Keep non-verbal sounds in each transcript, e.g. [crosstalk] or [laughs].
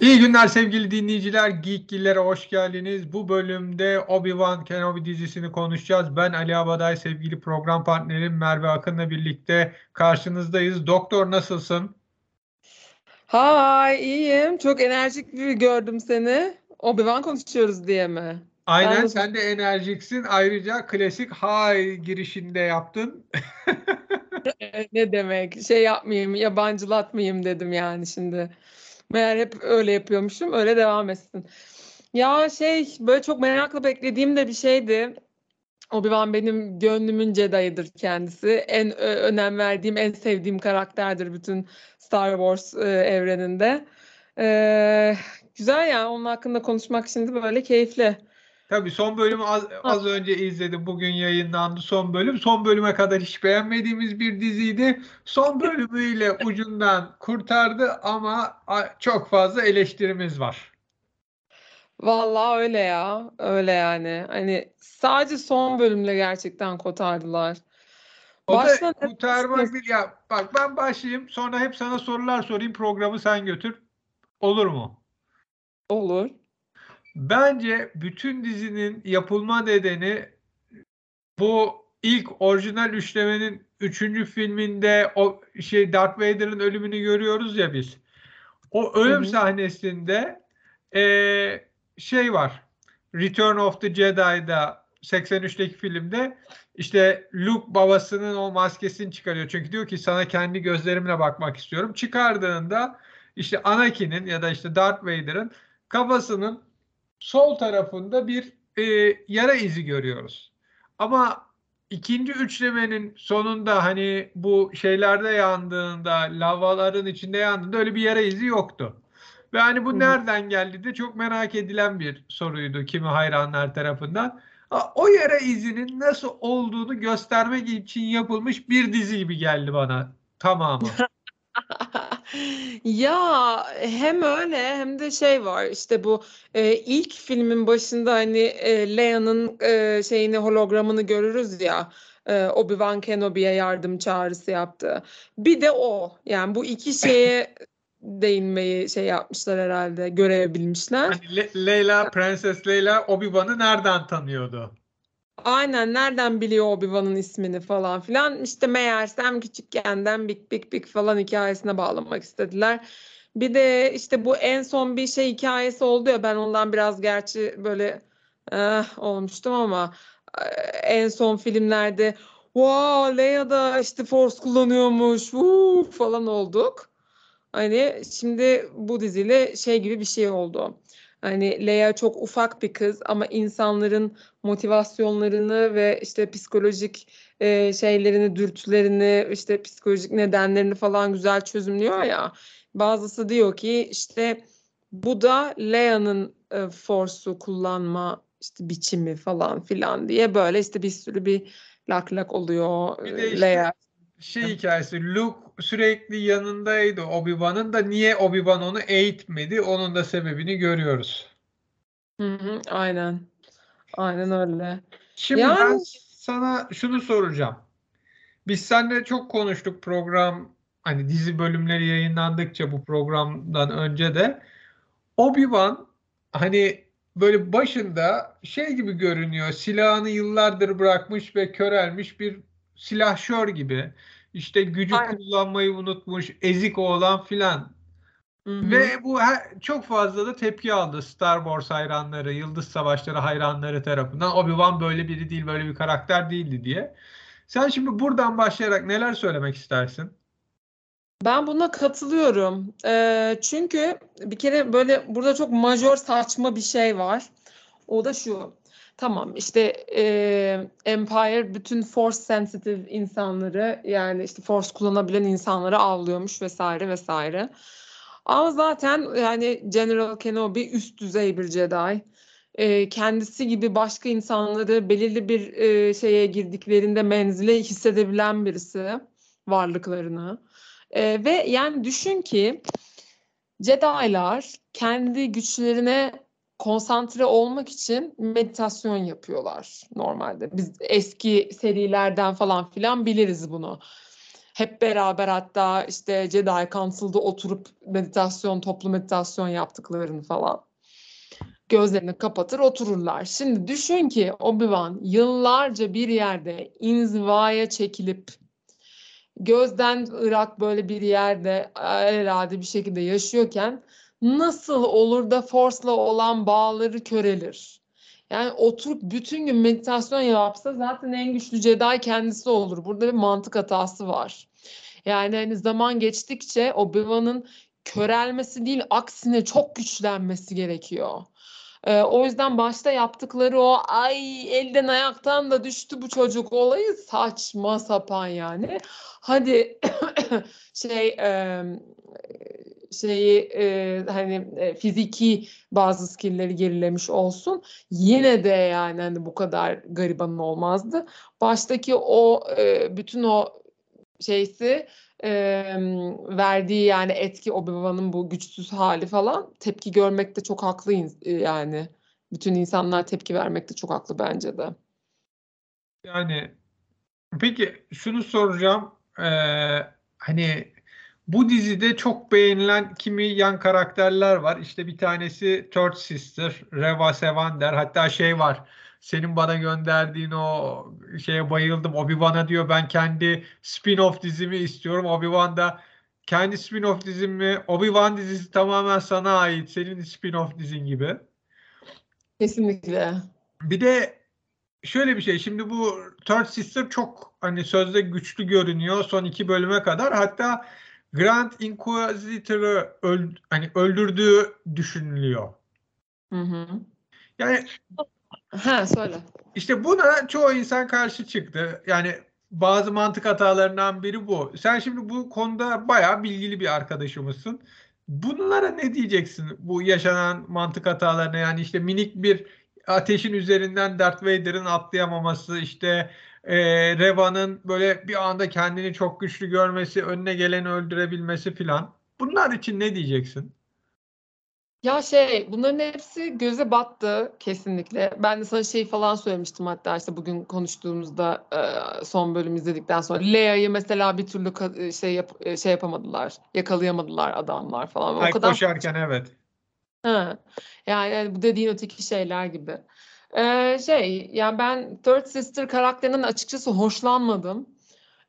İyi günler sevgili dinleyiciler. Geekgillere hoş geldiniz. Bu bölümde Obi-Wan Kenobi dizisini konuşacağız. Ben Ali Abaday, sevgili program partnerim Merve Akın'la birlikte karşınızdayız. Doktor nasılsın? Hay iyiyim. Çok enerjik bir gördüm seni. Obi-Wan konuşuyoruz diye mi? Aynen ben sen de enerjiksin. Ayrıca klasik hay girişinde yaptın. [laughs] ne demek? Şey yapmayayım, yabancılatmayayım dedim yani şimdi. Meğer hep öyle yapıyormuşum. Öyle devam etsin. Ya şey böyle çok merakla beklediğim de bir şeydi. Obi-Wan benim gönlümün Jedi'ıdır kendisi. En önem verdiğim, en sevdiğim karakterdir bütün Star Wars e, evreninde. E, güzel yani onun hakkında konuşmak şimdi böyle keyifli. Tabii son bölümü az, az önce izledim. Bugün yayınlandı son bölüm. Son bölüme kadar hiç beğenmediğimiz bir diziydi. Son bölümüyle ucundan kurtardı ama çok fazla eleştirimiz var. Vallahi öyle ya. Öyle yani. Hani sadece son bölümle gerçekten kurtardılar. O Baştan da kurtarmak bir ya bak ben başlayayım sonra hep sana sorular sorayım programı sen götür. Olur mu? Olur. Bence bütün dizinin yapılma nedeni bu ilk orijinal üçlemenin üçüncü filminde o şey Darth Vader'ın ölümünü görüyoruz ya biz. O ölüm hı hı. sahnesinde e, şey var. Return of the Jedi'da 83'teki filmde işte Luke babasının o maskesini çıkarıyor. Çünkü diyor ki sana kendi gözlerimle bakmak istiyorum. Çıkardığında işte Anakin'in ya da işte Darth Vader'ın kafasının sol tarafında bir e, yara izi görüyoruz. Ama ikinci üçlemenin sonunda hani bu şeylerde yandığında, lavaların içinde yandığında öyle bir yara izi yoktu. Ve hani bu nereden geldi de çok merak edilen bir soruydu kimi hayranlar tarafından. O yara izinin nasıl olduğunu göstermek için yapılmış bir dizi gibi geldi bana tamamı. [laughs] Ya hem öyle hem de şey var işte bu e, ilk filmin başında hani e, Leia'nın e, şeyini hologramını görürüz ya e, Obi-Wan Kenobi'ye yardım çağrısı yaptı. Bir de o yani bu iki şeye değinmeyi şey yapmışlar herhalde görebilmişler. Hani Le- Leyla Prenses Leyla Obi-Wan'ı nereden tanıyordu? Aynen nereden biliyor Obi-Wan'ın ismini falan filan. İşte meğersem küçükkenden Big Big Big falan hikayesine bağlamak istediler. Bir de işte bu en son bir şey hikayesi oldu ya ben ondan biraz gerçi böyle eh, olmuştum ama eh, en son filmlerde wow Leia da işte Force kullanıyormuş woo, falan olduk. Hani şimdi bu diziyle şey gibi bir şey oldu. Hani Leia çok ufak bir kız ama insanların motivasyonlarını ve işte psikolojik e, şeylerini, dürtülerini, işte psikolojik nedenlerini falan güzel çözümlüyor ya. Bazısı diyor ki işte bu da Leia'nın e, Force'u kullanma işte biçimi falan filan diye böyle işte bir sürü bir lak lak oluyor bir de işte Leia. Şey hikayesi Luke sürekli yanındaydı Obi-Wan'ın da niye Obi-Wan onu eğitmedi onun da sebebini görüyoruz. Hı hı, aynen. Aynen öyle. Şimdi yani... ben sana şunu soracağım. Biz seninle çok konuştuk program hani dizi bölümleri yayınlandıkça bu programdan önce de Obi-Wan hani böyle başında şey gibi görünüyor. Silahını yıllardır bırakmış ve körelmiş bir silahşör gibi. İşte gücü Aynen. kullanmayı unutmuş, ezik oğlan filan. Ve bu her, çok fazla da tepki aldı Star Wars hayranları, Yıldız Savaşları hayranları tarafından. Obi-Wan böyle biri değil, böyle bir karakter değildi diye. Sen şimdi buradan başlayarak neler söylemek istersin? Ben buna katılıyorum. Ee, çünkü bir kere böyle burada çok majör saçma bir şey var. O da şu. Tamam işte e, Empire bütün force sensitive insanları yani işte force kullanabilen insanları avlıyormuş vesaire vesaire. Ama zaten yani General Kenobi üst düzey bir Jedi. E, kendisi gibi başka insanları belirli bir e, şeye girdiklerinde menzile hissedebilen birisi varlıklarını. E, ve yani düşün ki Jedi'lar kendi güçlerine konsantre olmak için meditasyon yapıyorlar normalde. Biz eski serilerden falan filan biliriz bunu. hep beraber hatta işte Jedi Council'da oturup meditasyon, toplu meditasyon yaptıklarını falan. Gözlerini kapatır otururlar. Şimdi düşün ki Obi-Wan yıllarca bir yerde inzivaya çekilip gözden ırak böyle bir yerde herhalde bir şekilde yaşıyorken nasıl olur da Force'la olan bağları körelir? Yani oturup bütün gün meditasyon yapsa zaten en güçlü Jedi kendisi olur. Burada bir mantık hatası var. Yani hani zaman geçtikçe Obi-Wan'ın körelmesi değil aksine çok güçlenmesi gerekiyor. Ee, o yüzden başta yaptıkları o ay elden ayaktan da düştü bu çocuk olayı saçma sapan yani. Hadi [clears throat] şey e, şeyi e, hani e, fiziki bazı skill'leri gerilemiş olsun yine de yani hani bu kadar garibanın olmazdı. Baştaki o e, bütün o şeysi e, verdiği yani etki Obi-Wan'ın bu güçsüz hali falan tepki görmekte çok haklı yani. Bütün insanlar tepki vermekte çok haklı bence de. Yani peki şunu soracağım. Ee, hani bu dizide çok beğenilen kimi yan karakterler var. İşte bir tanesi Third Sister, Reva Sevander. Hatta şey var. Senin bana gönderdiğin o şeye bayıldım. Obi-Wan'a diyor ben kendi spin-off dizimi istiyorum. Obi-Wan da kendi spin-off dizimi, Obi-Wan dizisi tamamen sana ait. Senin spin-off dizin gibi. Kesinlikle. Bir de şöyle bir şey. Şimdi bu Third Sister çok hani sözde güçlü görünüyor son iki bölüme kadar. Hatta Grand Inquisitor'ı öl, hani öldürdüğü düşünülüyor. Hı hı. Yani ha söyle. İşte buna çoğu insan karşı çıktı. Yani bazı mantık hatalarından biri bu. Sen şimdi bu konuda bayağı bilgili bir arkadaşımızsın. Bunlara ne diyeceksin? Bu yaşanan mantık hatalarına yani işte minik bir ateşin üzerinden Darth Vader'ın atlayamaması, işte e, Reva'nın böyle bir anda kendini çok güçlü görmesi, önüne geleni öldürebilmesi filan. Bunlar için ne diyeceksin? Ya şey bunların hepsi göze battı kesinlikle. Ben de sana şey falan söylemiştim hatta işte bugün konuştuğumuzda e, son bölüm izledikten sonra Leia'yı mesela bir türlü şey yap şey yapamadılar. Yakalayamadılar adamlar falan. Ay, o kadar koşarken evet. Ha. Yani bu dediğin öteki şeyler gibi. Ee, şey yani ben Third Sister karakterinden açıkçası hoşlanmadım.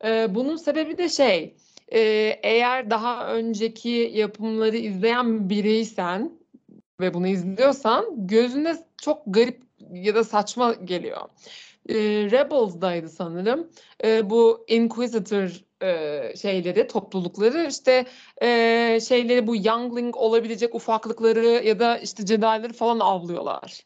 Ee, bunun sebebi de şey e, eğer daha önceki yapımları izleyen biriysen ve bunu izliyorsan gözüne çok garip ya da saçma geliyor. E, Rebels'daydı sanırım. E, bu Inquisitor e, şeyleri, toplulukları işte e, şeyleri bu youngling olabilecek ufaklıkları ya da işte Jedi'ları falan avlıyorlar.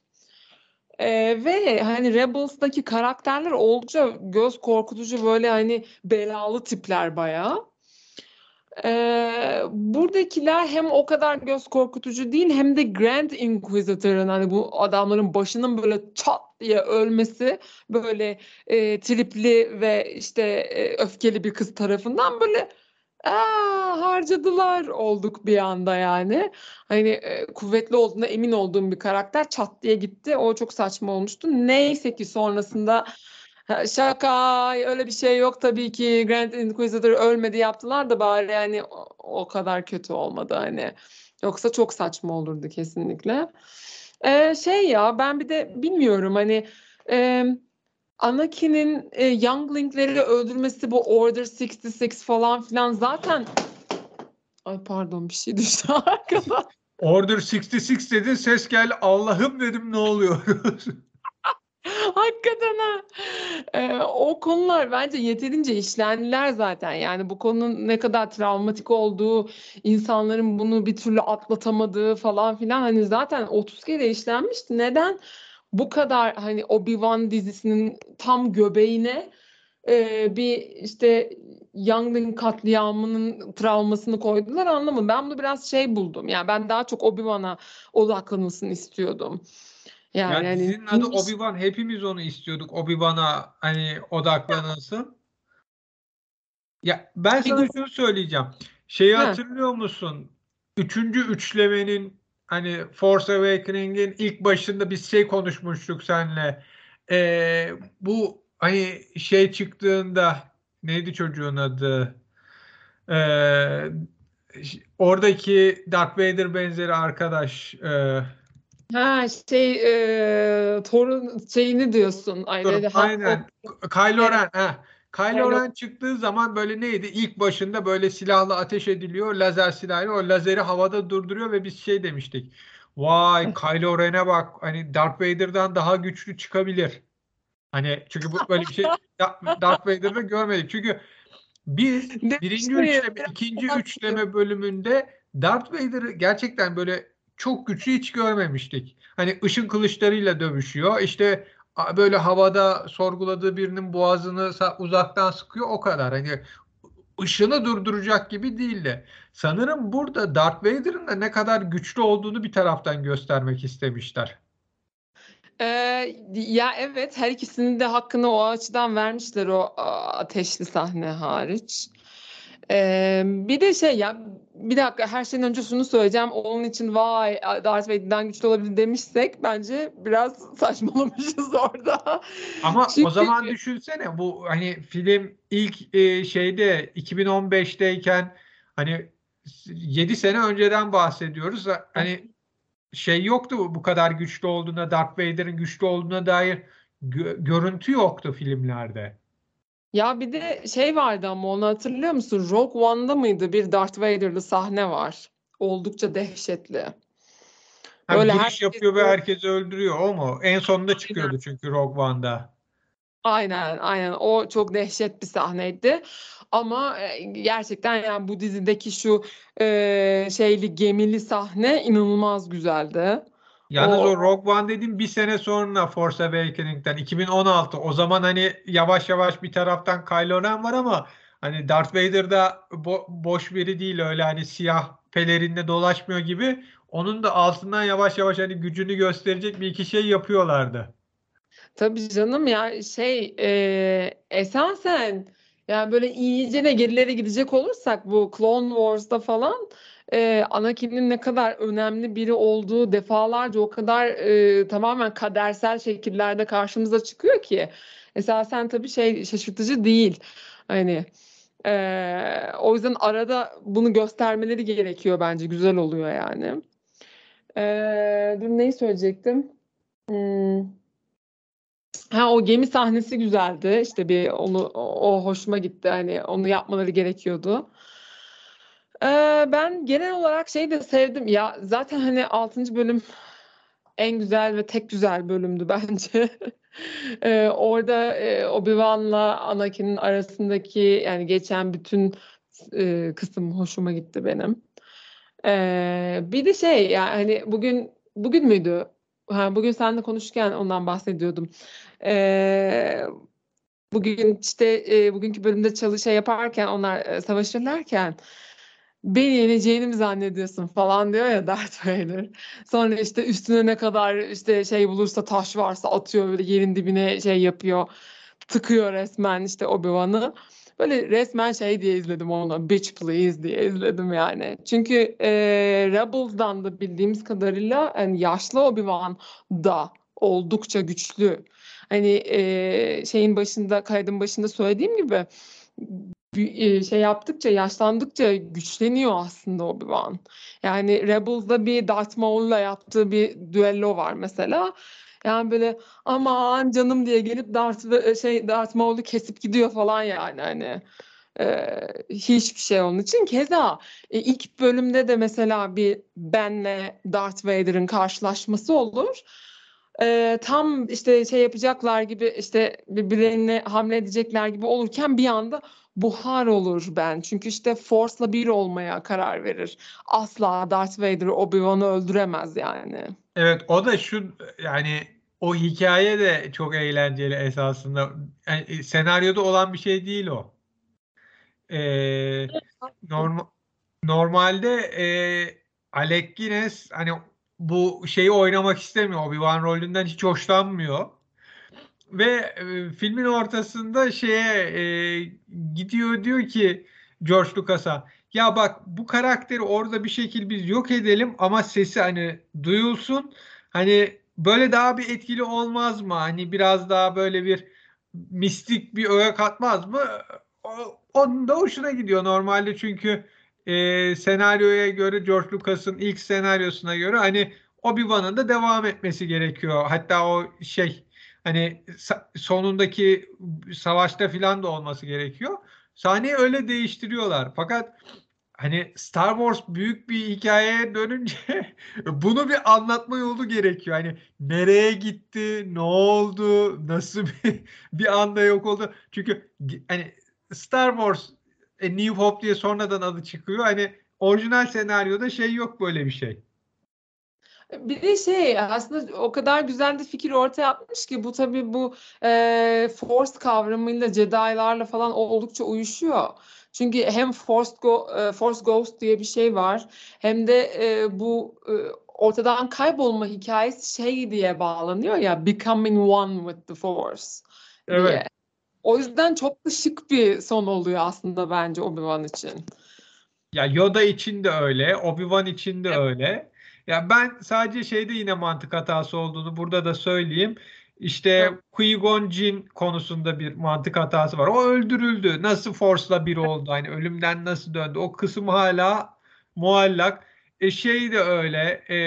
E, ve hani Rebels'daki karakterler oldukça göz korkutucu böyle hani belalı tipler bayağı. Ee, buradakiler hem o kadar göz korkutucu değil hem de Grand Inquisitor'ın hani bu adamların başının böyle çat diye ölmesi böyle e, tripli ve işte e, öfkeli bir kız tarafından böyle Aa, harcadılar olduk bir anda yani. Hani e, kuvvetli olduğuna emin olduğum bir karakter çat diye gitti. O çok saçma olmuştu. Neyse ki sonrasında Şaka öyle bir şey yok tabii ki Grand Inquisitor ölmedi yaptılar da bari yani o, kadar kötü olmadı hani. Yoksa çok saçma olurdu kesinlikle. Ee, şey ya ben bir de bilmiyorum hani e, Anakin'in e, Youngling'leri öldürmesi bu Order 66 falan filan zaten Ay pardon bir şey düştü [laughs] arkadan. Order 66 dedin ses geldi Allah'ım dedim ne oluyor? [laughs] [laughs] Hakikaten ha. Eee, o konular bence yeterince işlendiler zaten. Yani bu konunun ne kadar travmatik olduğu, insanların bunu bir türlü atlatamadığı falan filan hani zaten 30 kere işlenmişti. Neden bu kadar hani Obi-Wan dizisinin tam göbeğine eee, bir işte Youngling katliamının travmasını koydular anlamadım. Ben bunu biraz şey buldum. Yani ben daha çok Obi-Wan'a odaklanılsın istiyordum. Yani, yani dizinin adı Obi-Wan. Hepimiz onu istiyorduk. Obi-Wan'a hani odaklanılsın. Ya ben sana şunu söyleyeceğim. Şeyi ha. hatırlıyor musun? Üçüncü üçlemenin hani Force Awakening'in ilk başında biz şey konuşmuştuk seninle. Ee, bu hani şey çıktığında neydi çocuğun adı? Ee, oradaki Darth Vader benzeri arkadaş e, Ha şey e, Thor'un şeyini diyorsun. Aynen. aynen. Kylo Ren. Ha. Kylo Ren çıktığı zaman böyle neydi? İlk başında böyle silahla ateş ediliyor. Lazer silahıyla o lazeri havada durduruyor ve biz şey demiştik. Vay Kylo Ren'e bak hani Darth Vader'dan daha güçlü çıkabilir. Hani çünkü bu böyle bir şey [laughs] Darth Vader'da görmedik. Çünkü biz birinci üçleme, ikinci üçleme bölümünde Darth Vader'ı gerçekten böyle çok güçlü hiç görmemiştik. Hani ışın kılıçlarıyla dövüşüyor. İşte böyle havada sorguladığı birinin boğazını uzaktan sıkıyor o kadar. Hani ışını durduracak gibi değildi. Sanırım burada Darth Vader'ın da ne kadar güçlü olduğunu bir taraftan göstermek istemişler. Ee, ya evet her ikisinin de hakkını o açıdan vermişler o ateşli sahne hariç. Ee, bir de şey ya bir dakika her şeyden önce şunu söyleyeceğim. Onun için vay Darth Vader'dan güçlü olabilir demişsek bence biraz saçmalamışız [laughs] orada. Ama Çünkü... o zaman düşünsene bu hani film ilk e, şeyde 2015'teyken hani 7 sene önceden bahsediyoruz. Hani şey yoktu bu kadar güçlü olduğuna, Darth Vader'ın güçlü olduğuna dair gö- görüntü yoktu filmlerde. Ya bir de şey vardı ama onu hatırlıyor musun? Rogue One'da mıydı bir Darth Vader'lı sahne var. Oldukça dehşetli. Ha, Böyle giriş herkes... yapıyor ve herkesi öldürüyor o mu? En sonunda çıkıyordu çünkü Rogue One'da. Aynen aynen o çok dehşet bir sahneydi. Ama gerçekten yani bu dizideki şu e, şeyli gemili sahne inanılmaz güzeldi. Yalnız o, o Rogue One dediğim bir sene sonra Force Awakening'den 2016. O zaman hani yavaş yavaş bir taraftan Kylo Ren var ama hani Darth Vader da bo- boş biri değil öyle hani siyah pelerinle dolaşmıyor gibi. Onun da altından yavaş yavaş hani gücünü gösterecek bir iki şey yapıyorlardı. Tabii canım ya şey e, esasen yani böyle iyice de gerilere gidecek olursak bu Clone Wars'da falan e, Anakin'in ne kadar önemli biri olduğu defalarca o kadar e, tamamen kadersel şekillerde karşımıza çıkıyor ki esasen tabii şey şaşırtıcı değil. Hani e, o yüzden arada bunu göstermeleri gerekiyor bence güzel oluyor yani. E, dur neyi söyleyecektim? Hmm. Ha o gemi sahnesi güzeldi. İşte bir onu o hoşuma gitti. Hani onu yapmaları gerekiyordu. Ee, ben genel olarak şeyi de sevdim. Ya zaten hani 6. bölüm en güzel ve tek güzel bölümdü bence. [laughs] ee, orada e, Obi-Wan'la Anakin'in arasındaki yani geçen bütün e, kısım hoşuma gitti benim. Ee, bir de şey yani hani bugün bugün müydü? Ha, bugün seninle konuşurken ondan bahsediyordum. Ee, bugün işte e, bugünkü bölümde çalışa yaparken onlar e, savaşırlarken beni yeneceğini mi zannediyorsun falan diyor ya Darth Vader. [laughs] Sonra işte üstüne ne kadar işte şey bulursa taş varsa atıyor böyle yerin dibine şey yapıyor. Tıkıyor resmen işte Obi-Wan'ı. Böyle resmen şey diye izledim onu. Bitch please diye izledim yani. Çünkü e, Rebels'dan da bildiğimiz kadarıyla yani yaşlı Obi-Wan da oldukça güçlü. Hani e, şeyin başında, kaydın başında söylediğim gibi şey yaptıkça, yaşlandıkça güçleniyor aslında Obi-Wan. Yani Rebels'da bir Darth Maul'la yaptığı bir düello var mesela. Yani böyle aman canım diye gelip Darth şey Darth Maul'u kesip gidiyor falan yani hani. Ee, hiçbir şey onun için. Keza e, ilk bölümde de mesela bir Ben'le Darth Vader'ın karşılaşması olur. Ee, tam işte şey yapacaklar gibi işte birbirlerine hamle edecekler gibi olurken bir anda buhar olur ben. Çünkü işte Force'la bir olmaya karar verir. Asla Darth Vader Obi-Wan'ı öldüremez yani. Evet o da şu yani o hikaye de çok eğlenceli esasında. Yani, e, senaryoda olan bir şey değil o. Ee, norm normalde e, Alec Guinness hani bu şeyi oynamak istemiyor. Obi-Wan rolünden hiç hoşlanmıyor. Ve e, filmin ortasında şeye e, gidiyor diyor ki George Lucas'a ya bak bu karakteri orada bir şekilde biz yok edelim ama sesi hani duyulsun. Hani böyle daha bir etkili olmaz mı? Hani biraz daha böyle bir mistik bir öğe katmaz mı? o, onun da hoşuna gidiyor normalde çünkü e, senaryoya göre George Lucas'ın ilk senaryosuna göre hani Obi-Wan'ın da devam etmesi gerekiyor. Hatta o şey hani sonundaki savaşta filan da olması gerekiyor. Sahneyi öyle değiştiriyorlar. Fakat hani Star Wars büyük bir hikayeye dönünce [laughs] bunu bir anlatma yolu gerekiyor. Hani nereye gitti, ne oldu, nasıl bir, [laughs] bir anda yok oldu. Çünkü hani Star Wars A New Hope diye sonradan adı çıkıyor. Hani orijinal senaryoda şey yok böyle bir şey. Bir de şey aslında o kadar güzel bir fikir ortaya atmış ki bu tabii bu e, Force kavramıyla Jedi'larla falan oldukça uyuşuyor. Çünkü hem Force, Go, e, Force Ghost diye bir şey var hem de e, bu e, ortadan kaybolma hikayesi şey diye bağlanıyor ya Becoming One with the Force evet. diye. O yüzden çok da şık bir son oluyor aslında bence Obi-Wan için. Ya Yoda için de öyle, Obi-Wan için de evet. öyle. Ya ben sadece şeyde yine mantık hatası olduğunu burada da söyleyeyim. İşte Qui-Gon Jinn konusunda bir mantık hatası var. O öldürüldü. Nasıl Force'la bir oldu? Hani ölümden nasıl döndü? O kısım hala muallak. E şey de öyle. E,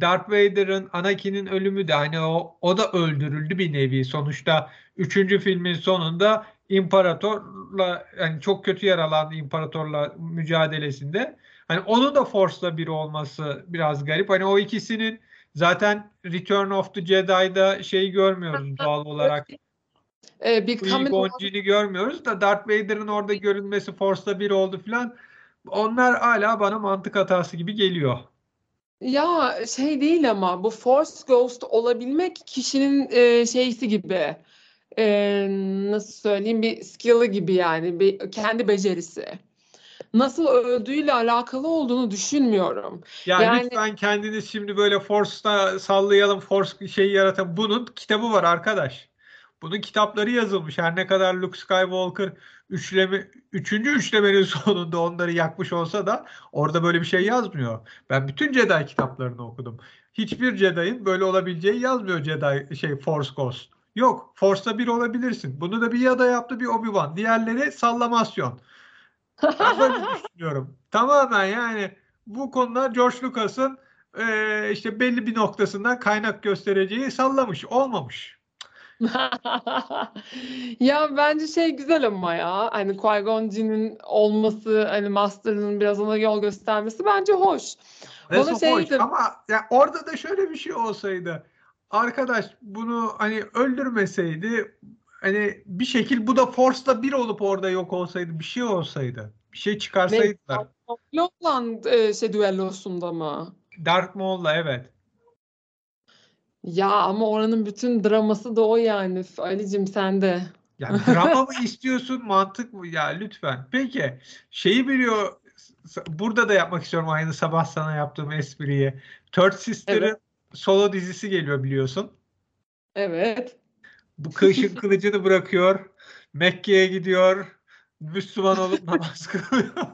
Darth Vader'ın Anakin'in ölümü de hani o o da öldürüldü bir nevi. Sonuçta üçüncü filmin sonunda imparatorla yani çok kötü yaralandı imparatorla mücadelesinde. Hani onun da Force'la bir olması biraz garip. Hani o ikisinin zaten Return of the Jedi'da şey görmüyoruz doğal olarak. Ee, bir Qui-Gon'cini görmüyoruz da Darth Vader'ın orada görünmesi Force'la bir oldu filan. Onlar hala bana mantık hatası gibi geliyor. Ya şey değil ama bu Force Ghost olabilmek kişinin e, şeysi gibi. E, nasıl söyleyeyim bir skill'ı gibi yani bir kendi becerisi nasıl öldüğüyle alakalı olduğunu düşünmüyorum. Ya yani, lütfen kendiniz şimdi böyle Force'da sallayalım, Force şeyi yaratan. Bunun kitabı var arkadaş. Bunun kitapları yazılmış. Her ne kadar Luke Skywalker üçleme, üçüncü üçlemenin [laughs] sonunda onları yakmış olsa da orada böyle bir şey yazmıyor. Ben bütün Jedi kitaplarını okudum. Hiçbir Jedi'in böyle olabileceği yazmıyor Jedi şey Force Ghost. Yok. Force'da bir olabilirsin. Bunu da bir Yoda yaptı bir Obi-Wan. Diğerleri sallamasyon. Böyle [laughs] düşünüyorum. Tamamen yani bu konuda George Lucas'ın e, işte belli bir noktasından kaynak göstereceği sallamış. Olmamış. [laughs] ya bence şey güzel ama ya hani Qui-Gon Jinn'in olması hani Master'ın biraz ona yol göstermesi bence hoş. Bana şey hoş ama ya orada da şöyle bir şey olsaydı arkadaş bunu hani öldürmeseydi hani bir şekil bu da Force'la bir olup orada yok olsaydı bir şey olsaydı. Bir şey çıkarsaydılar. Maul'la e, şey düellosunda mı? Dark Maul'la evet. Ya ama oranın bütün draması da o yani. Ali'cim sen de. Yani drama mı [laughs] istiyorsun mantık mı? Ya lütfen. Peki şeyi biliyor burada da yapmak istiyorum aynı sabah sana yaptığım espriyi. Third Sister'ın evet. solo dizisi geliyor biliyorsun. Evet. Bu kışın [laughs] kılıcını bırakıyor. Mekke'ye gidiyor. Müslüman olup namaz [laughs] kılıyor.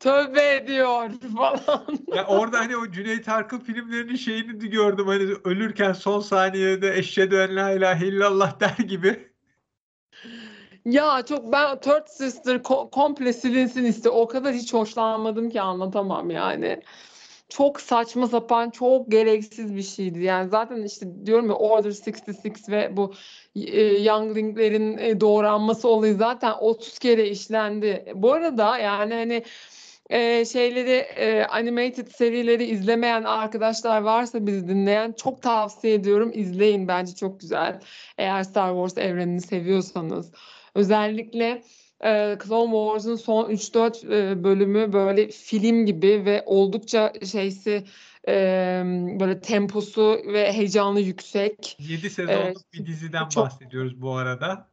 Tövbe ediyor falan. ya orada hani o Cüneyt Arkın filmlerinin şeyini de gördüm. Hani ölürken son saniyede eşhedü en la ilahe illallah der gibi. Ya çok ben Third Sister ko- komple silinsin iste. O kadar hiç hoşlanmadım ki anlatamam yani çok saçma sapan, çok gereksiz bir şeydi. Yani zaten işte diyorum ya Order 66 ve bu e, Youngling'lerin e, doğranması olayı zaten 30 kere işlendi. Bu arada yani hani e, şeyleri e, animated serileri izlemeyen arkadaşlar varsa bizi dinleyen çok tavsiye ediyorum. izleyin bence çok güzel. Eğer Star Wars evrenini seviyorsanız. Özellikle e, Clone Wars'un son 3-4 e, bölümü böyle film gibi ve oldukça şeysi e, böyle temposu ve heyecanı yüksek. 7 sezonluk ee, bir diziden çok... bahsediyoruz bu arada.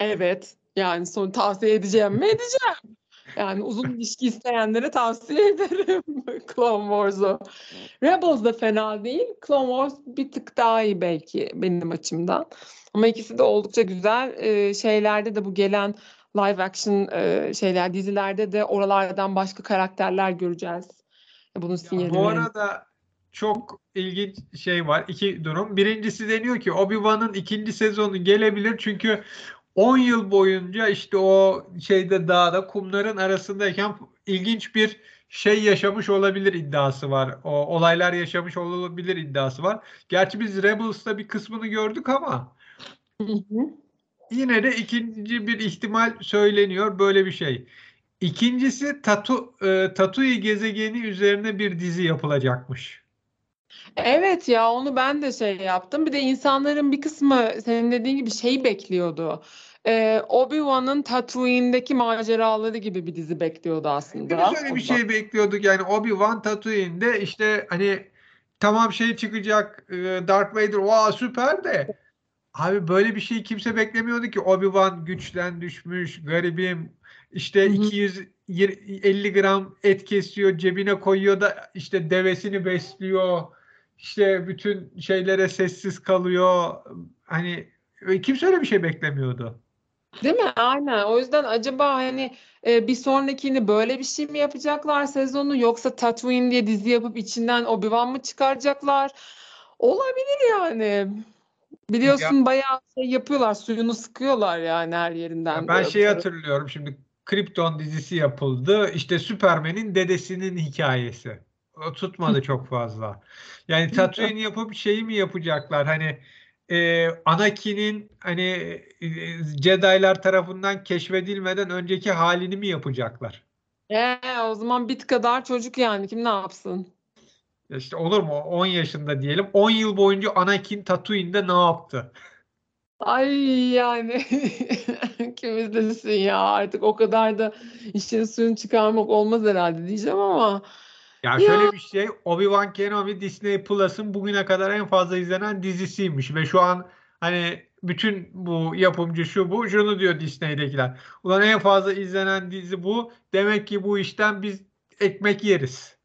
Evet. Yani son tavsiye edeceğim mi edeceğim. Yani uzun ilişki isteyenlere tavsiye ederim [laughs] Clone Wars'u. Rebels da fena değil. Clone Wars bir tık daha iyi belki benim açımdan. Ama ikisi de oldukça güzel. Ee, şeylerde de bu gelen live action e, şeyler dizilerde de oralardan başka karakterler göreceğiz. Bunun sinyali. Bu arada çok ilginç şey var. iki durum. Birincisi deniyor ki Obi-Wan'ın ikinci sezonu gelebilir çünkü 10 yıl boyunca işte o şeyde dağda kumların arasındayken ilginç bir şey yaşamış olabilir iddiası var. O olaylar yaşamış olabilir iddiası var. Gerçi biz Rebels'ta bir kısmını gördük ama yine de ikinci bir ihtimal söyleniyor böyle bir şey. İkincisi Tatu e, Tatooine gezegeni üzerine bir dizi yapılacakmış. Evet ya onu ben de şey yaptım. Bir de insanların bir kısmı senin dediğin gibi şey bekliyordu. Ee, Obi-Wan'ın Tatooine'deki maceraları gibi bir dizi bekliyordu aslında. Biz öyle bir şey bekliyorduk yani Obi-Wan Tatooine'de işte hani tamam şey çıkacak e, Darth Vader wow süper de abi böyle bir şey kimse beklemiyordu ki Obi-Wan güçten düşmüş garibim işte hı hı. 250 gram et kesiyor cebine koyuyor da işte devesini besliyor işte bütün şeylere sessiz kalıyor hani kimse öyle bir şey beklemiyordu. Değil mi? Aynen. O yüzden acaba hani e, bir sonrakini böyle bir şey mi yapacaklar sezonu yoksa Tatooine diye dizi yapıp içinden Obi-Wan mı çıkaracaklar? Olabilir yani. Biliyorsun ya, bayağı şey yapıyorlar, suyunu sıkıyorlar yani her yerinden. Ya ben şeyi hatırlıyorum şimdi Krypton dizisi yapıldı. İşte Superman'in dedesinin hikayesi. O tutmadı çok fazla. Yani Tatooine yapıp şeyi mi yapacaklar? Hani e, Anakin'in hani e, Jedi'lar tarafından keşfedilmeden önceki halini mi yapacaklar? Ee, o zaman bit kadar çocuk yani kim ne yapsın? İşte olur mu? 10 yaşında diyelim. 10 yıl boyunca Anakin Tatooine'de ne yaptı? Ay yani [laughs] kim izlesin ya artık o kadar da işin suyunu çıkarmak olmaz herhalde diyeceğim ama ya, ya. şöyle bir şey Obi-Wan Kenobi Disney Plus'ın bugüne kadar en fazla izlenen dizisiymiş ve şu an hani bütün bu yapımcı şu bu şunu diyor Disney'dekiler. Ulan en fazla izlenen dizi bu. Demek ki bu işten biz ekmek yeriz.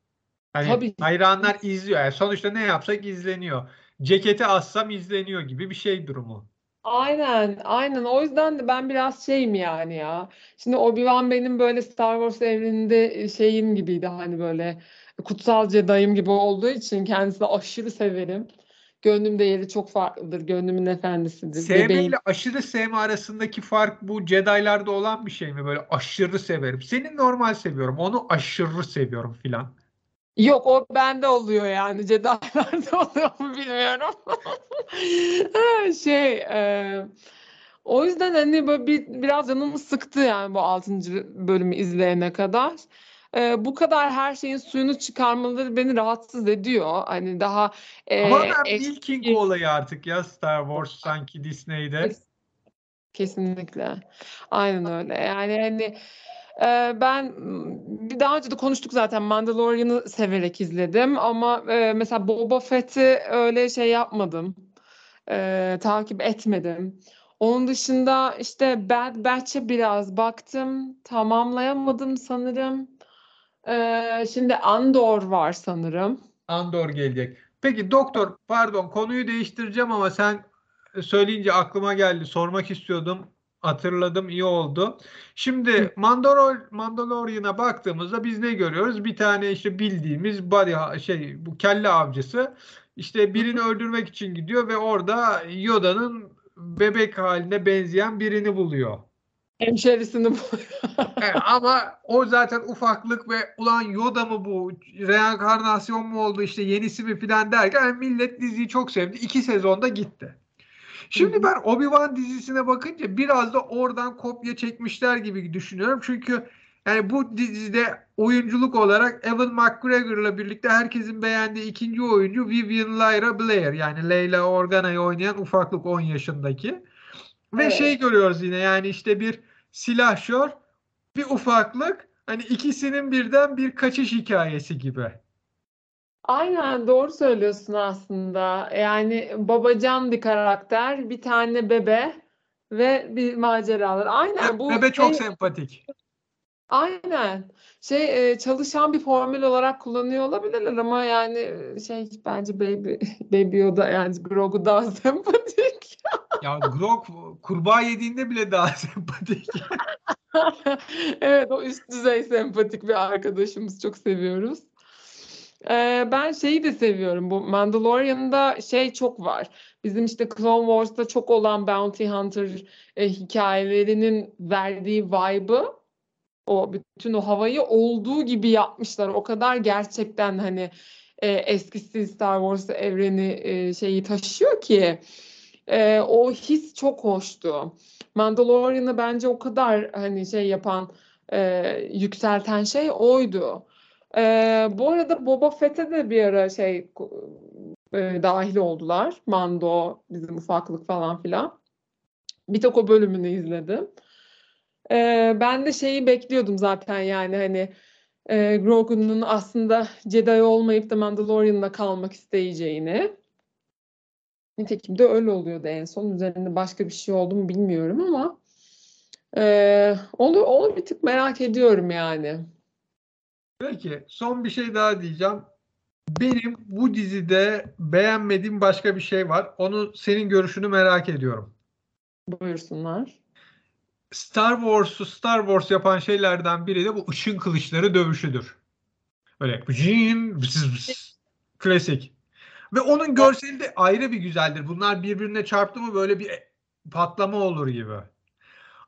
Hani Tabii. hayranlar izliyor. Yani sonuçta ne yapsak izleniyor. Ceketi assam izleniyor gibi bir şey durumu. Aynen, aynen. O yüzden de ben biraz şeyim yani ya. Şimdi Obi-Wan benim böyle Star Wars evreninde şeyim gibiydi hani böyle kutsal Jedi'ım gibi olduğu için kendisini aşırı severim. Gönlümde yeri çok farklıdır. Gönlümün efendisidir. Sevme Bebeğim. ile aşırı sevme arasındaki fark bu Jedi'larda olan bir şey mi? Böyle aşırı severim. Seni normal seviyorum. Onu aşırı seviyorum filan. Yok o bende oluyor yani. Jedi'larda [laughs] oluyor mu bilmiyorum. [laughs] şey e, o yüzden hani böyle bir, biraz canımı sıktı yani bu 6. bölümü izleyene kadar. E, bu kadar her şeyin suyunu çıkarmaları beni rahatsız ediyor. Hani daha e, Ama ben Milking olayı artık ya Star Wars sanki Disney'de. Kesinlikle. Aynen öyle. Yani hani ben daha önce de konuştuk zaten Mandalorian'ı severek izledim ama mesela Boba Fett'i öyle şey yapmadım. Takip etmedim. Onun dışında işte Bad Batch'e biraz baktım. Tamamlayamadım sanırım. Şimdi Andor var sanırım. Andor gelecek. Peki doktor pardon konuyu değiştireceğim ama sen söyleyince aklıma geldi. Sormak istiyordum. Hatırladım iyi oldu. Şimdi Mandalor Mandalorian'a baktığımızda biz ne görüyoruz? Bir tane işte bildiğimiz body şey bu kelle avcısı işte birini öldürmek için gidiyor ve orada Yoda'nın bebek haline benzeyen birini buluyor. Hemşerisini buluyor. evet, ama o zaten ufaklık ve ulan Yoda mı bu reenkarnasyon mu oldu işte yenisi mi filan derken millet diziyi çok sevdi. İki sezonda gitti. Şimdi ben Obi-Wan dizisine bakınca biraz da oradan kopya çekmişler gibi düşünüyorum. Çünkü yani bu dizide oyunculuk olarak Evan McGregor'la birlikte herkesin beğendiği ikinci oyuncu Vivian Lyra Blair. Yani Leyla Organa'yı oynayan ufaklık 10 yaşındaki. Ve evet. şey görüyoruz yine yani işte bir silahşör, bir ufaklık. Hani ikisinin birden bir kaçış hikayesi gibi. Aynen doğru söylüyorsun aslında. Yani babacan bir karakter, bir tane bebe ve bir maceralar. Aynen bu bebe çok şey, sempatik. Aynen. Şey e, çalışan bir formül olarak kullanıyor olabilirler ama yani şey bence Baby [laughs] Baby Yoda yani Grogu daha [laughs] sempatik. ya Grog kurbağa yediğinde bile daha [laughs] sempatik. evet o üst düzey sempatik bir arkadaşımız çok seviyoruz. Ben şeyi de seviyorum. Bu Mandalorian'da şey çok var. Bizim işte Clone Wars'ta çok olan Bounty Hunter e, hikayelerinin verdiği vibe'ı o bütün o havayı olduğu gibi yapmışlar. O kadar gerçekten hani e, eskisi Star Wars evreni e, şeyi taşıyor ki e, o his çok hoştu. Mandalorian'ı bence o kadar hani şey yapan e, yükselten şey oydu. E, bu arada Boba Fett'e de bir ara şey e, dahil oldular. Mando, bizim ufaklık falan filan. Bir tek o bölümünü izledim. E, ben de şeyi bekliyordum zaten yani hani e, Grogu'nun aslında Jedi olmayıp da Mandalorian'da kalmak isteyeceğini. Nitekim de öyle oluyordu en son. Üzerinde başka bir şey oldu mu bilmiyorum ama e, onu, onu bir tık merak ediyorum yani. Peki son bir şey daha diyeceğim. Benim bu dizide beğenmediğim başka bir şey var. Onu senin görüşünü merak ediyorum. Buyursunlar. Star Wars'u Star Wars yapan şeylerden biri de bu ışın kılıçları dövüşüdür. Böyle jin, klasik. Ve onun görseli de ayrı bir güzeldir. Bunlar birbirine çarptı mı böyle bir patlama olur gibi.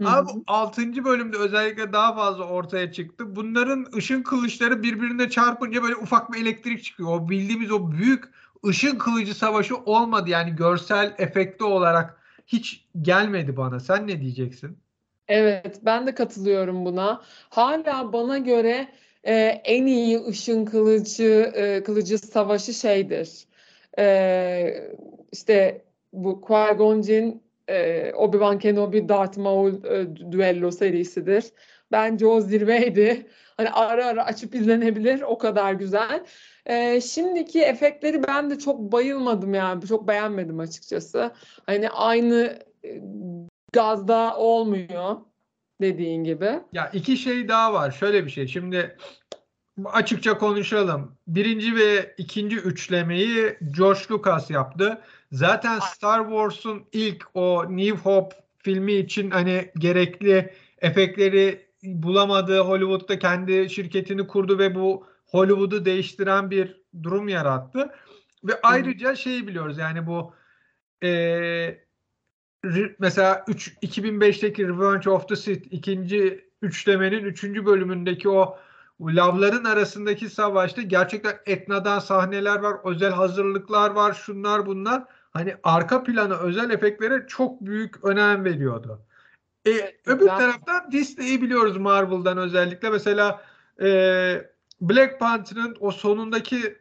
Hı Abi 6. bölümde özellikle daha fazla ortaya çıktı. Bunların ışın kılıçları birbirine çarpınca böyle ufak bir elektrik çıkıyor. O bildiğimiz o büyük ışın kılıcı savaşı olmadı. Yani görsel efekti olarak hiç gelmedi bana. Sen ne diyeceksin? Evet, ben de katılıyorum buna. Hala bana göre e, en iyi ışın kılıcı e, kılıcı savaşı şeydir. E, işte bu Qui-Gon e, Obi-Wan Kenobi, Darth Maul e, düello serisidir. Bence o zirveydi. Hani ara ara açıp izlenebilir. O kadar güzel. E, şimdiki efektleri ben de çok bayılmadım yani. Çok beğenmedim açıkçası. Hani aynı e, gazda olmuyor dediğin gibi. Ya iki şey daha var. Şöyle bir şey. Şimdi açıkça konuşalım. Birinci ve ikinci üçlemeyi George Lucas yaptı. Zaten Star Wars'un ilk o New Hope filmi için hani gerekli efektleri bulamadı. Hollywood'da kendi şirketini kurdu ve bu Hollywood'u değiştiren bir durum yarattı. Ve ayrıca şeyi biliyoruz yani bu e, mesela 3 2005'teki Revenge of the Sith ikinci üçlemenin üçüncü bölümündeki o lavların arasındaki savaşta gerçekten Etna'dan sahneler var, özel hazırlıklar var, şunlar bunlar. Hani arka plana özel efektlere çok büyük önem veriyordu. E, öbür taraftan Disney'i biliyoruz Marvel'dan özellikle. Mesela e, Black Panther'ın o sonundaki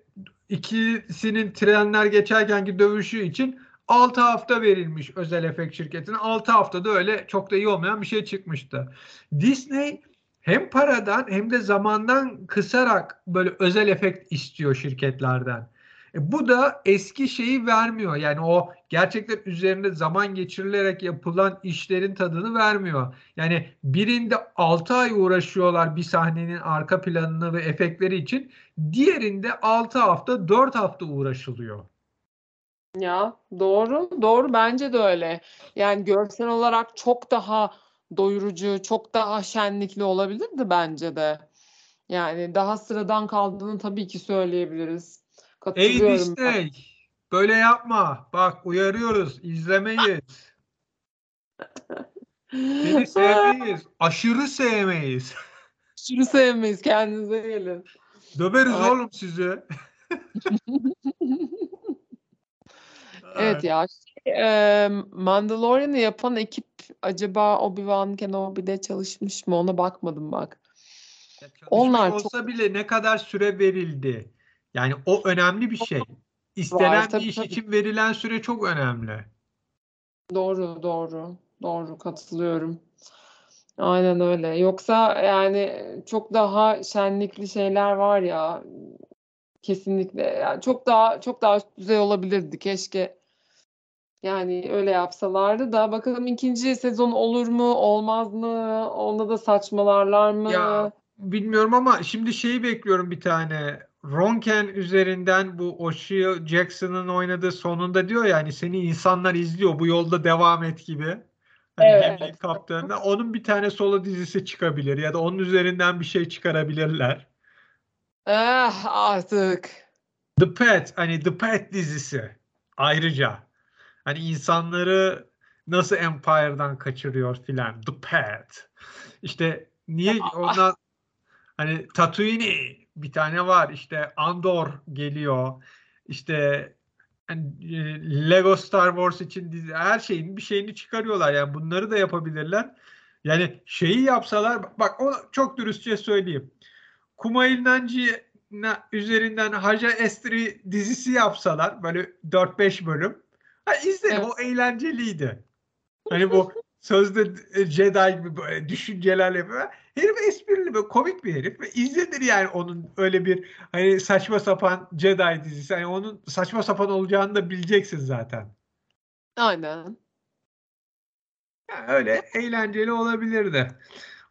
ikisinin trenler geçerkenki dövüşü için 6 hafta verilmiş özel efekt şirketine. 6 haftada öyle çok da iyi olmayan bir şey çıkmıştı. Disney hem paradan hem de zamandan kısarak böyle özel efekt istiyor şirketlerden. E, bu da eski şeyi vermiyor. Yani o gerçekten üzerinde zaman geçirilerek yapılan işlerin tadını vermiyor. Yani birinde 6 ay uğraşıyorlar bir sahnenin arka planını ve efektleri için. Diğerinde 6 hafta 4 hafta uğraşılıyor. Ya doğru, doğru bence de öyle. Yani görsel olarak çok daha doyurucu, çok daha şenlikli olabilirdi bence de. Yani daha sıradan kaldığını tabii ki söyleyebiliriz. Ey Disney, böyle yapma. Bak uyarıyoruz, izlemeyiz. Seni [laughs] sevmeyiz. Aşırı sevmeyiz. [laughs] Aşırı sevmeyiz. Kendinize gelin. Döveriz Ay. oğlum sizi. [laughs] Evet ya. Şey, Mandalorian'ı yapan ekip acaba Obi-Wan Kenobi'de çalışmış mı? Ona bakmadım bak. Ya Onlar çok olsa bile ne kadar süre verildi? Yani o önemli bir şey. İstenen var, bir iş tabii. için verilen süre çok önemli. Doğru, doğru. Doğru katılıyorum. Aynen öyle. Yoksa yani çok daha şenlikli şeyler var ya kesinlikle. Yani çok daha çok daha düzey olabilirdi. Keşke yani öyle yapsalardı da bakalım ikinci sezon olur mu olmaz mı? Onda da saçmalarlar mı? Ya bilmiyorum ama şimdi şeyi bekliyorum bir tane. Ronken üzerinden bu Oshio Jackson'ın oynadığı sonunda diyor yani seni insanlar izliyor bu yolda devam et gibi. Hani evet. kaptanına. Onun bir tane solo dizisi çıkabilir ya da onun üzerinden bir şey çıkarabilirler. Ah artık. The Pet hani The Pet dizisi ayrıca hani insanları nasıl Empire'dan kaçırıyor filan The Pet. İşte niye ondan hani Tatooine bir tane var işte Andor geliyor işte hani Lego Star Wars için dizi, her şeyin bir şeyini çıkarıyorlar yani bunları da yapabilirler. Yani şeyi yapsalar bak o çok dürüstçe söyleyeyim. Kumail Nanji üzerinden Haja Estri dizisi yapsalar böyle 4-5 bölüm. Ha izledim evet. o eğlenceliydi. Hani bu sözde Jedi gibi böyle düşüncelerle yapıyor. Herif esprili ve komik bir herif ve izlenir yani onun öyle bir hani saçma sapan Jedi dizisi. Hani onun saçma sapan olacağını da bileceksin zaten. Aynen. Yani öyle eğlenceli olabilirdi.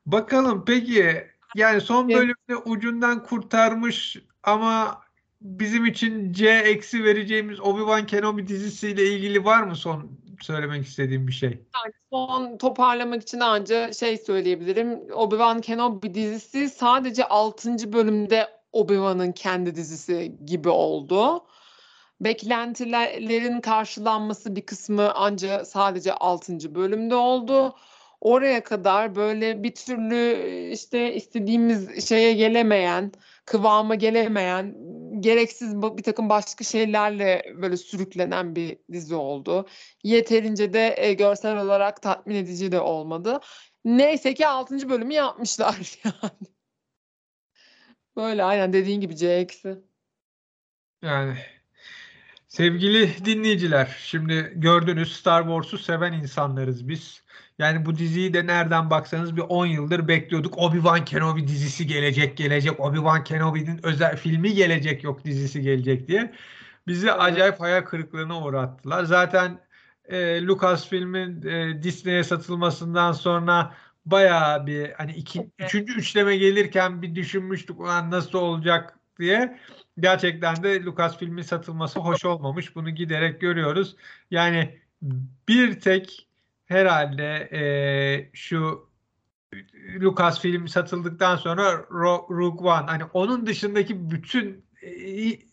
Bakalım peki yani son bölümde ucundan kurtarmış ama bizim için C eksi vereceğimiz Obi-Wan Kenobi dizisiyle ilgili var mı son söylemek istediğim bir şey? Yani son toparlamak için anca şey söyleyebilirim. Obi-Wan Kenobi dizisi sadece 6. bölümde Obi-Wan'ın kendi dizisi gibi oldu. Beklentilerin karşılanması bir kısmı anca sadece 6. bölümde oldu oraya kadar böyle bir türlü işte istediğimiz şeye gelemeyen, kıvama gelemeyen, gereksiz bir takım başka şeylerle böyle sürüklenen bir dizi oldu. Yeterince de e, görsel olarak tatmin edici de olmadı. Neyse ki 6. bölümü yapmışlar [laughs] yani. Böyle aynen dediğin gibi C. Yani sevgili dinleyiciler şimdi gördünüz Star Wars'u seven insanlarız biz. Yani bu diziyi de nereden baksanız bir 10 yıldır bekliyorduk. Obi-Wan Kenobi dizisi gelecek gelecek. Obi-Wan Kenobi'nin özel filmi gelecek yok dizisi gelecek diye. Bizi acayip hayal kırıklığına uğrattılar. Zaten e, Lucasfilm'in e, Disney'e satılmasından sonra bayağı bir hani iki, üçüncü üçleme gelirken bir düşünmüştük ulan nasıl olacak diye. Gerçekten de Lucasfilm'in satılması hoş olmamış. Bunu giderek görüyoruz. Yani bir tek herhalde e, şu Lucas film satıldıktan sonra Rogue One hani onun dışındaki bütün e,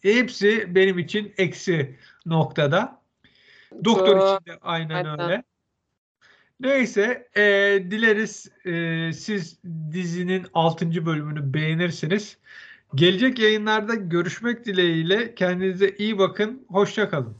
hepsi benim için eksi noktada. Doktor için de aynen Hatta. öyle. Neyse e, dileriz e, siz dizinin 6. bölümünü beğenirsiniz. Gelecek yayınlarda görüşmek dileğiyle kendinize iyi bakın. Hoşçakalın.